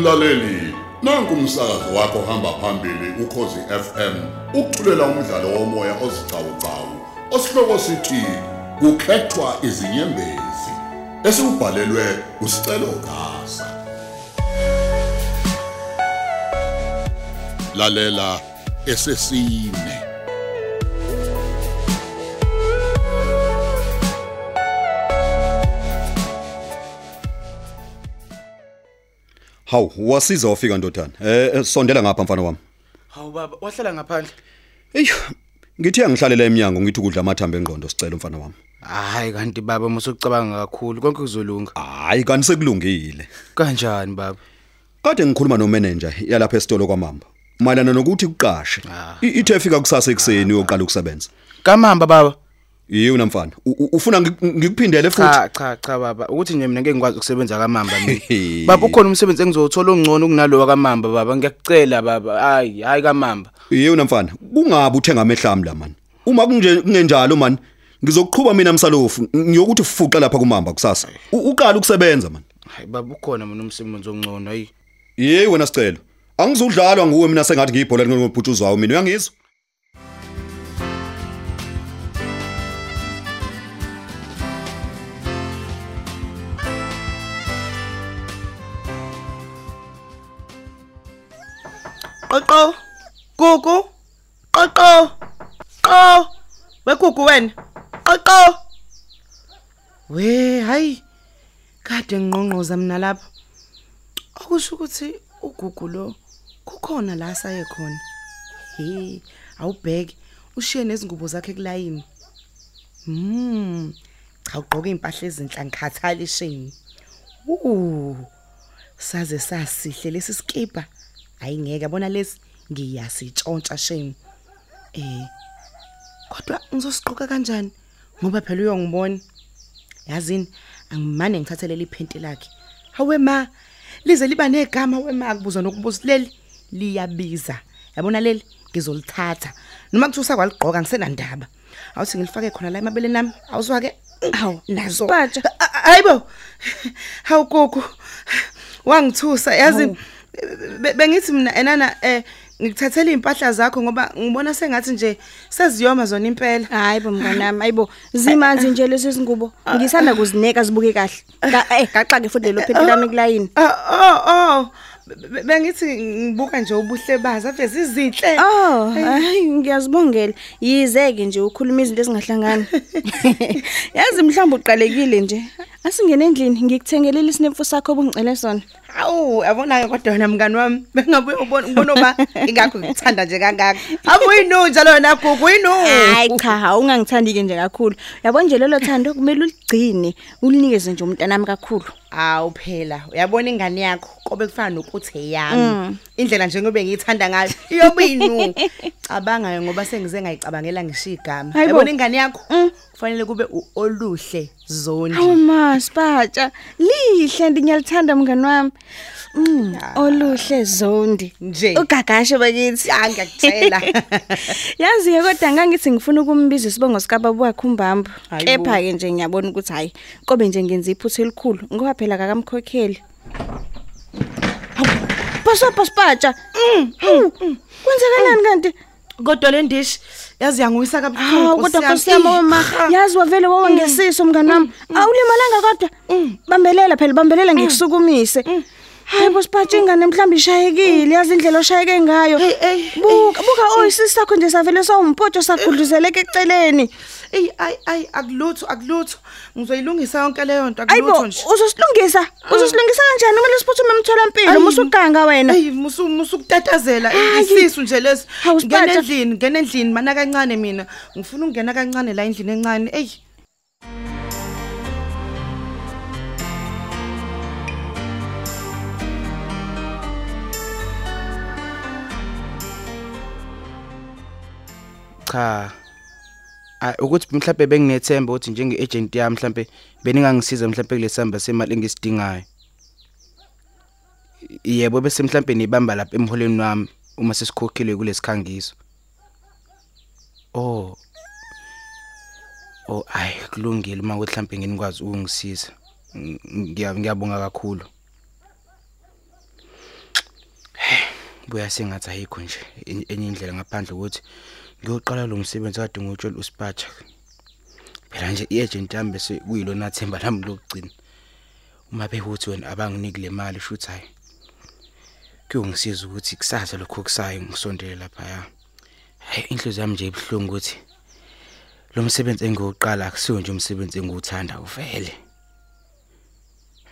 Mlaleli, nanku umsakazo wakho hamba phambili ukhozi FM. Ukuthulela umdlalo womoya ozicawucawu. Osihloko sithi kukhethwa izinyembezi. Esibhalelwe usicelo gasa. Lalela esesine. Hawu, wasiza wafika ndodana. Eh eh, sondela ngapha mfana wami. Hawu baba, wahlala ngaphandle. Ey, ngithe ngihlalele eminyango ngithi ukudla amathambo engqondo sicela mfana wami. Hayi kanti baba musucabanga kakhulu konke kuzolunga. Hayi kanti sekulungile. Kanjani baba? Kade ngikhuluma no manager yalapha esitolo kwaMamba. Mayelana nokuthi kuqashe. Ah. I- Ithe efika kusasa ekseni uyoqala ukusebenza. Kamamba baba. Yiyo mfana. U- u- Ufuna ngi- ngikuphindele futhi? Cha cha cha baba, ukuthi nje mina ngeke ngikwazi ukusebenza kamamba mina. Hehe. Baba ukhona umsebenzi engizowuthola ongcono kunalowa kamamba baba, ngiyakucela baba. Hayi, hayi kamamba. Yiyo mfana. Kungabe uthenga amehlami la man. Uma kunje kungenjalo man. Ngizokuqhubha mina msalofu ngiyokuthi fuqa lapha kumamba kusasa. U- Uqala ukusebenza man. Hayi baba ukhona mina umsebenzi ongcono hayi. Yey wena sicelo. Angizudlalwa nguwe mina sengathi ngiyibhola ngobhuthuzo wawo mina uyangizwa? Qoqo. Gugu. Qoqo. Qo. Wekugu wena. Qoqo. We, hayi. Kade ngqongqoza mina lapha. Okusho ukuthi ugugu lo kukhona la saye khona. He, awubheke ushiye nezingubo zakhe kulayini. Hmm. Cha ugqoka impahla ezinhla ngikhathala ishini. Uh. Saze sasihle lesi skipa. Hayi ngeke yabona lesi ngiyasitshontsha shame. Eh. Kodwa ngizosiqoka kanjani? Ngoba phela uyongibona. Yazini angimane ngithathelele iphenti lakhe. Hawe ma lize liba negama wema kubuza nokubuza leli liyabiza. Yabona leli ngizolithatha. Noma kuthi usakwaligqoka ngisenandaba. Awuthi ngilifake khona la emabeleni nami. Awuzwa ke? Hawu nazo. Batsha. Hayibo. Hawu gogo. Wangithusa yazi be- bengithi mina enana eh ngikuthathela impahla zakho ngoba ngibona sengathi nje seziyoma zona impela. Hayi bo mnganami, ayibo zimanzi nje lezi zingubo. Ngisanda kuzineka zibuke kahle. Ka eh gaxa ke futhi lo phephi lami kulayini. Ah, Oh oh Be- be- bengithi ngibuka nje ubuhle bazo ave zizinhle. Oh, hayi ngiyazibongela. Yizeke nje ukhuluma izinto ezingahlangani. Yazi mhlawumbe uqalekile nje. Asingene endlini ngikuthengelele isinemfu sakho obungicele sona. Hawu yabona ke kodwa wena mngani wami bengabuye ubona ubona ba ingakho ngikuthanda nje kangaka. Abuyinu njalo wena gugu yinu. Hayi cha, ungangithandi ke nje kakhulu. Yabo nje lelo thando kumele uligcine, ulinikeze nje umntanami kakhulu. Awu phela uyabona ingane yakho kobe kufana nokuthi eyami indlela nje ngobe ngiyithanda ngayo iyobinu cabanga ngoba sengize ngayicabangela ngisho igama Hayibo. yabona ingane yakho kufanele kube u- oluhle zondi Hawu ma, Spatsha, lihle ngiyalithanda mngani wami. Mm, oluhle zondi. Nje. Ugagashe bakithi. ya ngiyakutshela Yazi ke kodwa ngangithi ngifuna ukumbiza isibongo sikababa bo. Kepha ke nje ngiyabona ukuthi hayi, kobe nje ngenza iphutha elikhulu ngoba phela kakamkhokheli. Pasa paspatsha. Mm. Kwenzakalani kanti? Kodwa le ndishi yazi yanguyisa Hawu kabuhlungu kodwa Nkosi yami wema yazi wavele wawangesiso mngani wami. Awulimalanga kodwa. Bambelela phela bambelela ngikusukumise. Hayi bosiphathe ingane mhlawumbe ishayekile. Yazi indlela oshayeke ngayo. Hey, hey, Buka buka oyisisi sakho nje savele sawumpoto sagudluzeleke eceleni. eyi ayi ayi akulutho akulutho. Ngizoyilungisa yonke leyo nto Ayibo akulutho nje. uzosilungisa. Uzosilungisa kanjani? Kumele siphuthume emtholampilo Ayi, musuganga wena. eyi musu musukutatazela. Hayi. isisu nje lesi Hawu, ngena Siphatha. endlini ngena endlini mana kancane mina. Ngifuna ukungena kancane la endlini encane. Eyi Cha. Ay ukuthi mhlawumbe benginethemba ukuthi njenge agent yami mhlawumbe beningangisiza mhlawumbe kulesamba semali engisidingayo. Yebo bese mhlawumbe nibamba lapha emholweni wami uma sesikhokhile kulesikhangiso. Oh. Oh ay kulungile uma ukuthi mhlawumbe nginikwazi ukungisiza. Ngiya ngiyabonga kakhulu. Buya sengathi ayikho nje en- enye indlela ngaphandle ukuthi ngiyoqala lo msebenzi kade ngutshela uSpacha. Phela nje iagent yami bese kuyilona themba lami lokugcina. Uma bekuthi wena abanginiki le mali shuthi hayi kuyongisiza ukuthi kusasa lokho kusayo ngisondele lapha ya hayi inhliziyo yami nje ibhlungu ukuthi lo msebenzi engiyoqala akusiyo nje umsebenzi engiwuthanda uvele.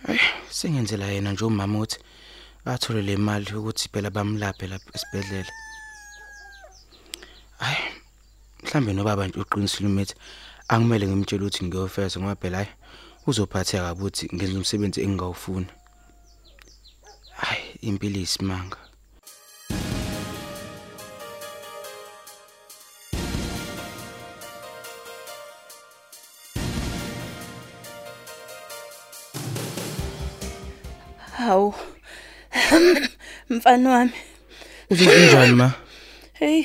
Hayi sengenzela yena nje umama uthi athole le mali ukuthi phela bamlaphe lapha esibhedlela hayi mhlambe nobaba nje uqinisile umethi angimele ngimtshele ukuthi ngiyofeza ngoba phela hayi uzophatheka ukuthi ngenza umsebenzi engingawufuni hayi impilo isimanga Hawu. Mfana wami. uzokunjani ma Hey.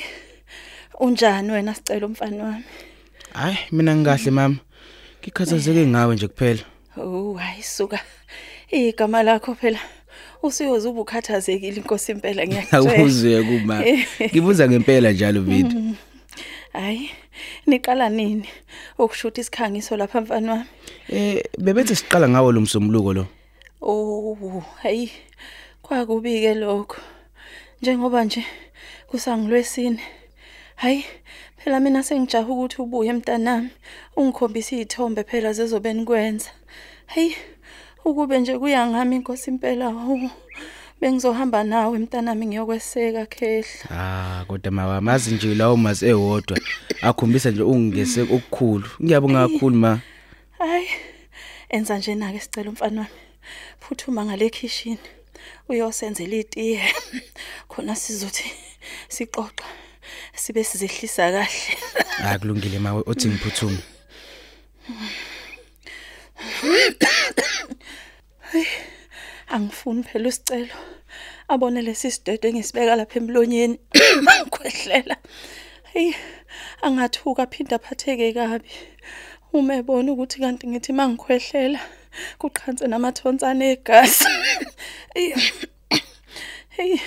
Unjani wena sicela umfana wami? hayi mina ngikahle mama ngikhathazeke ngawe nje kuphela Oh, hayi suka. Igama lakho phela usiyoze ubukhathazekile inkosi impela ngiyakutshela. awuzuye kuma ngibuza ngempela njalo vipi Hayi. Niqala nini? Ukushuta isikhangiso lapha mfana wami. eh bebethi siqala ngawo lo msombuluko lo Oh, hayi. Kwakubi ke lokho. Njengoba nje kusangilwesine. Hayi, phela mina sengijaha ukuthi ubuye emntanami. Ungikhombisa izithombe phela zezobe nikwenza. Hayi, ukube nje kuya ngami inkosi impela. hu, Bengizohamba nawe emntanami ngiyokweseka khehla. ah kodwa mawamazi nje lawo mazi ewodwa akhombisa nje ungingese okukhulu ngiyabonga kakhulu ma Hayi. Enza nje na ke sicela umfana wami. Phuthuma ngale kitchen. Uyosenzela itiye. Khona sizothi sixoxa. Sibe sizehlisa kahle. ah kulungile mawe othi ngiphuthume Angifuni phela usicelo. Abone lesisidede ngisibeka lapha emlonyeni. Mangikhwehlela. Hey, angathuka phinda phatheke kabi. Uma ebona ukuthi kanti ngithi mangikhwehlela kuqhanse namathonsane egazi. Hey. Hey.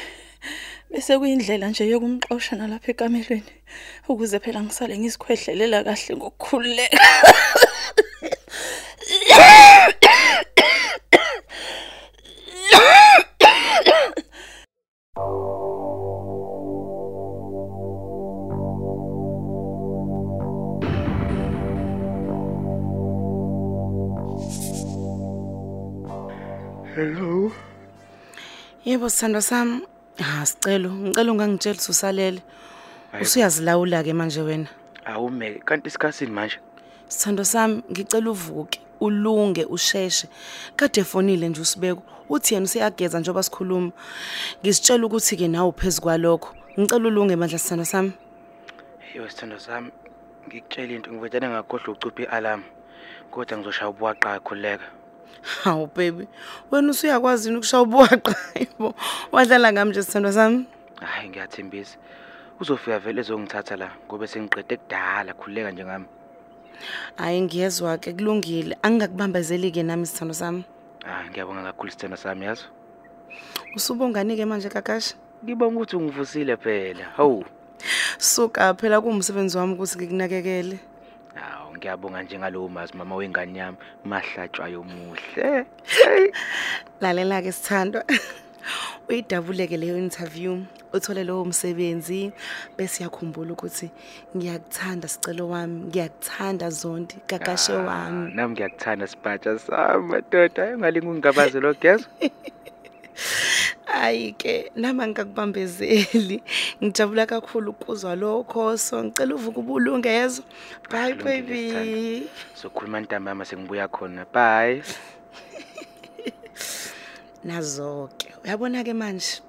Bese kuyindlela nje yokumxosha nalapha ekamelweni ukuze phela ngisale ngisikhwehlelela kahle ngokukhululeka. Yebo sithando sami. Ha sicelo, ngicela ungangitshela usalele. Usuyazilawula ke manje wena. awume kanti isikhatsini manje Sithando sami, ngicela uvuke, ulunge, usheshe. Kade fonile nje usibeko. Uthi yena useyageza njengoba sikhuluma. Ngisitshela ukuthi ke nawe phezulu kwalokho. Ngicela ulunge mandla sithando sami. yo sithando sami ngikutshela into ngivetane ngakhohlwa ucupha i-alarm kodwa ngizoshaya ubuwaqa khuleka Hawu baby, wena usuyakwazi yini ukushaya ubuwaqa yebo. Wadlala ngami nje sithando sami. hayi ngiyathembisa uzofika vele ezongithatha la ngoba sengiqede kudala khuleka nje ngami Hayi ngiyezwa ke kulungile. Angingakubambezeli ke nami sithando sami. ah ngiyabonga kakhulu sithando sami yazo Usubongani ke manje kakasha? ngibonga ukuthi ungivusile phela hawu Suka phela kuwumsebenzi wami ukuthi ngikunakekele. Hawu ngiyabonga nje ngalowo mazi mama wengane yami mahlatshwayo muhle Lalela ke sithandwa. Uyidabuleke leyo interview, uthole lowo msebenzi bese yakhumbula ukuthi ngiyakuthanda sicelo wami, ngiyakuthanda Zondi, kakashe Ah, wami. nami ngiyakuthanda sipatsha sami madoda ungalingi ungigabaze lo gezo Hayi ke nama ngikakubambezeli. Ngijabula kakhulu ukuzwa lokho, so ngicela uvuke ubulunge yezo. Bye Kulungile, baby. sokhuluma ntamba yami sengibuya khona bye Nazo ke. Uyabona ke manje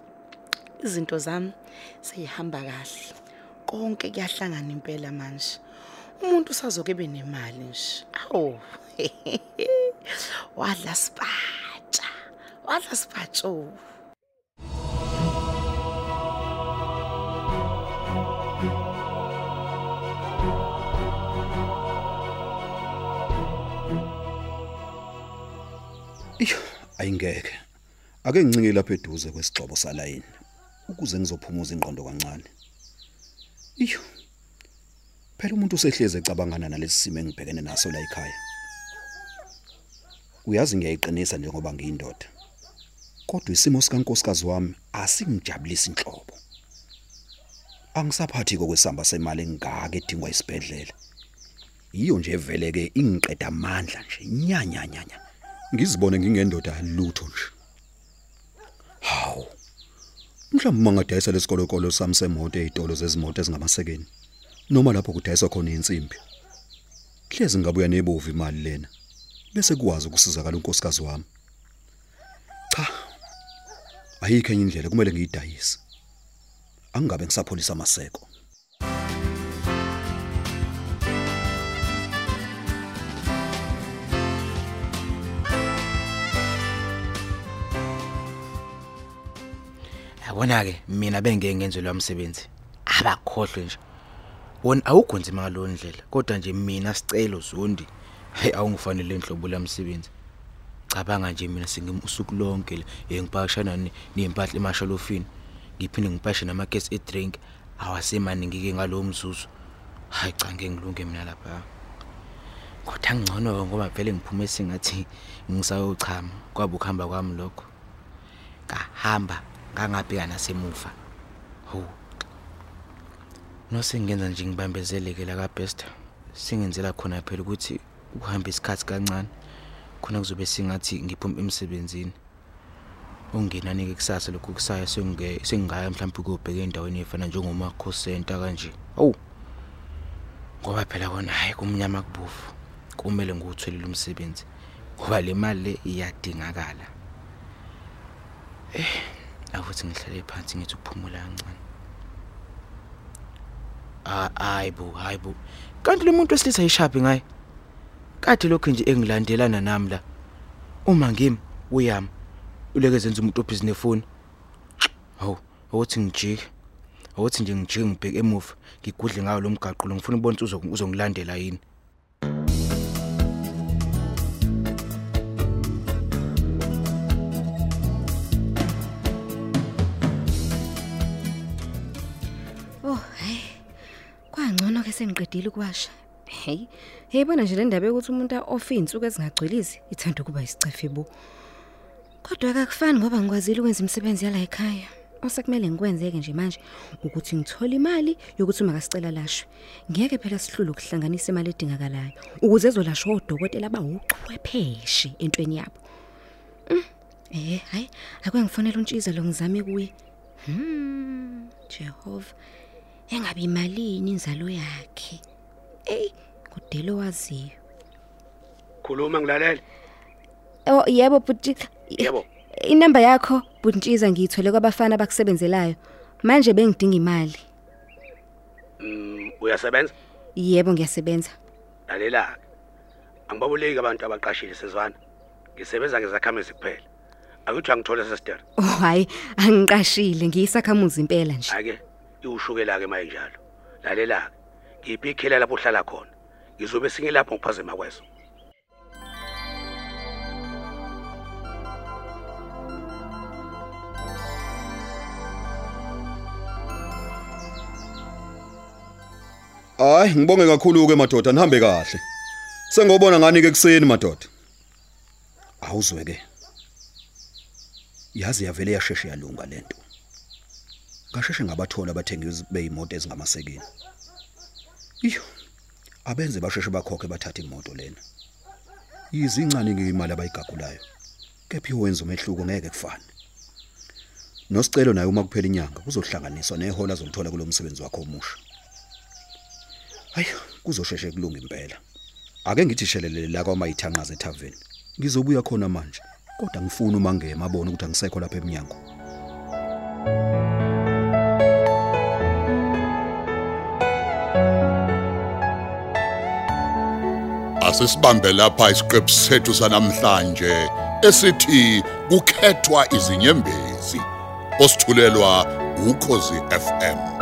izinto zami seyihamba kahle. Konke kuyahlangana impela manje. Umuntu usazoke benemali nje. Awu. Wadla spatsha. Wadla spatsho. Ayingeke. Ake ngincike lapha eduze kwesixhobo salayini. ukuze ngizophumuza ingqondo kancane. Iyo phela umuntu usehleze ecabangana nalesi simo engibhekene naso la ekhaya. Uyazi ngiyayiqinisa njengoba ngiyindoda kodwa isimo sikankosikazi wami asingijabulisi inhlobo angisaphathi kokwesamba semali engaka edingwa isibedlela iyo nje vele ke ingiqeda amandla nje. Nyanya nyanya ngizibone ngingendoda lutho nje. Hawu. Mhlawumbe mangadayisa lesikolokolo sami semoto ezitolo zezimoto ezingamasekeni noma lapho kudayiswa khona insimbi hlezi ngabuya nebovu imali lena bese kuwazi ukusizakala unkosikazi wami. Cha ayikho enye indlela kumele ngiyidayise. Angabe ngisapholisa amaseko. Yabona ke mina bengeke ngenze lo msebenzi. Abakhohlwe nje. Wona awukho nzima ngalo ndlela kodwa nje mina sicelo zondi hey awungifanele inhlobo lamsebenzi cabanga nje mina singimusuku lonke la engipakishana nempahla emashalofini. Ngiphinde ngipashe namagesi edrink. Awasemaningi ke ngalo mzuzu. Hayi cha ngeke ngilunge mina lapha. Kodwa ngcono ngoba vele ngiphume singathi ngisayochama kwabe ukuhamba kwami lokho. Ngahamba. Ngangabheka nasemuva ho nosengenza nje ngibambezeleke la kaBest singenzela khona phela ukuthi ukuhamba isikhathi kancane khona kuzobe singathi ngiphuma emsebenzini. Ungenani ke kusasa lokhu kusaya sengike sengingaya mhlawumbe ukubheka endaweni efana njengoma call center kanje. Awu ngoba phela kona hayi kumnyama kubufu kumele ngiwutholile umsebenzi ngoba le mali le iyadingakala. Eh akuthi ngihlale phansi ngithi ukuphumula kancane. Ah hayibo hayibo kanti lo muntu wesilisa yishapi ngaye? Kade lokho nje engilandelana nami la uma ngimi uyami uleke zenza umuntu obhizi nefoni. Hawu ukuthi ngijike awuthi nje ngijike ngibheke emuva ngigudle ngayo lo mgaqo lo ngifuna ubone ukuthi uzongilandela yini. Sengiqedile ukwasha. Hey, hey bona nje le ndaba yokuthi umuntu ofa insuku ezingagcwelisi ithanda kuba isicefe bo. Kodwa akakufani ngoba ngikwazile ukwenza imisebenzi yala ekhaya. Osekumele ngikwenzeke nje manje ukuthi ngithola imali yokuthi uma kasicela lashwe. Ngeke phela sihlule ukuhlanganisa imali edingakalayo ukuze ezolashwa odokotela abawuchwepheshe entweni yabo. Mm, Eh, hayi, akwengifonela untshiza lo ngizame kuye. Hmm, Jehova. Engabe imalini inzalo yakhe. Ey, kudelo waziyo. khuluma ngilalele Oh, yebo buti. Yebo. Inamba yakho buntshiza ngiyithole kwabafana abakusebenzelayo. Manje bengidinga imali. Mm, uyasebenza Yebo ngiyasebenza. lalela angibaboleki abantu abaqashile sezwana ngisebenza ngezakhamuzi kuphela akuthi angithole sesitere Oh hayi, angiqashile ngiyisakhamuzi impela nje. ake iwushukela ke mayinjalo lalela ngiphi ikhela lapho uhlala khona ngizobe singilapho ngiphazema kweso Hayi ngibonge kakhulu ke madoda nihambe kahle. Sengobona ngani ke kuseni madoda. Awuzwe ke. Yazi yavele yasheshe yalunga lento. Ngasheshe ngabathola abathengisi beimoto ezingamasekeni. Iyo. Abenze basheshe bakhokhe bathatha imoto lena. Yizincane ke imali abayigagulayo. Kephi wenza umehluko ngeke kufane. Nosicelo naye uma kuphela inyanga kuzohlanganiswa nehola azolithola kulomsebenzi wakho omusha. Hayi, kuzosheshe kulunga impela. Ake ngithi shelelele la kwamayithanqaze ethaveni. Ngizobuya khona manje. Kodwa ngifuna uma ngema abone ukuthi angisekho lapha eminyango. Asisibambe lapha isiqephu sethu sanamhlanje esithi kukhethwa izinyembezi. Osithulelwa ukhozi FM.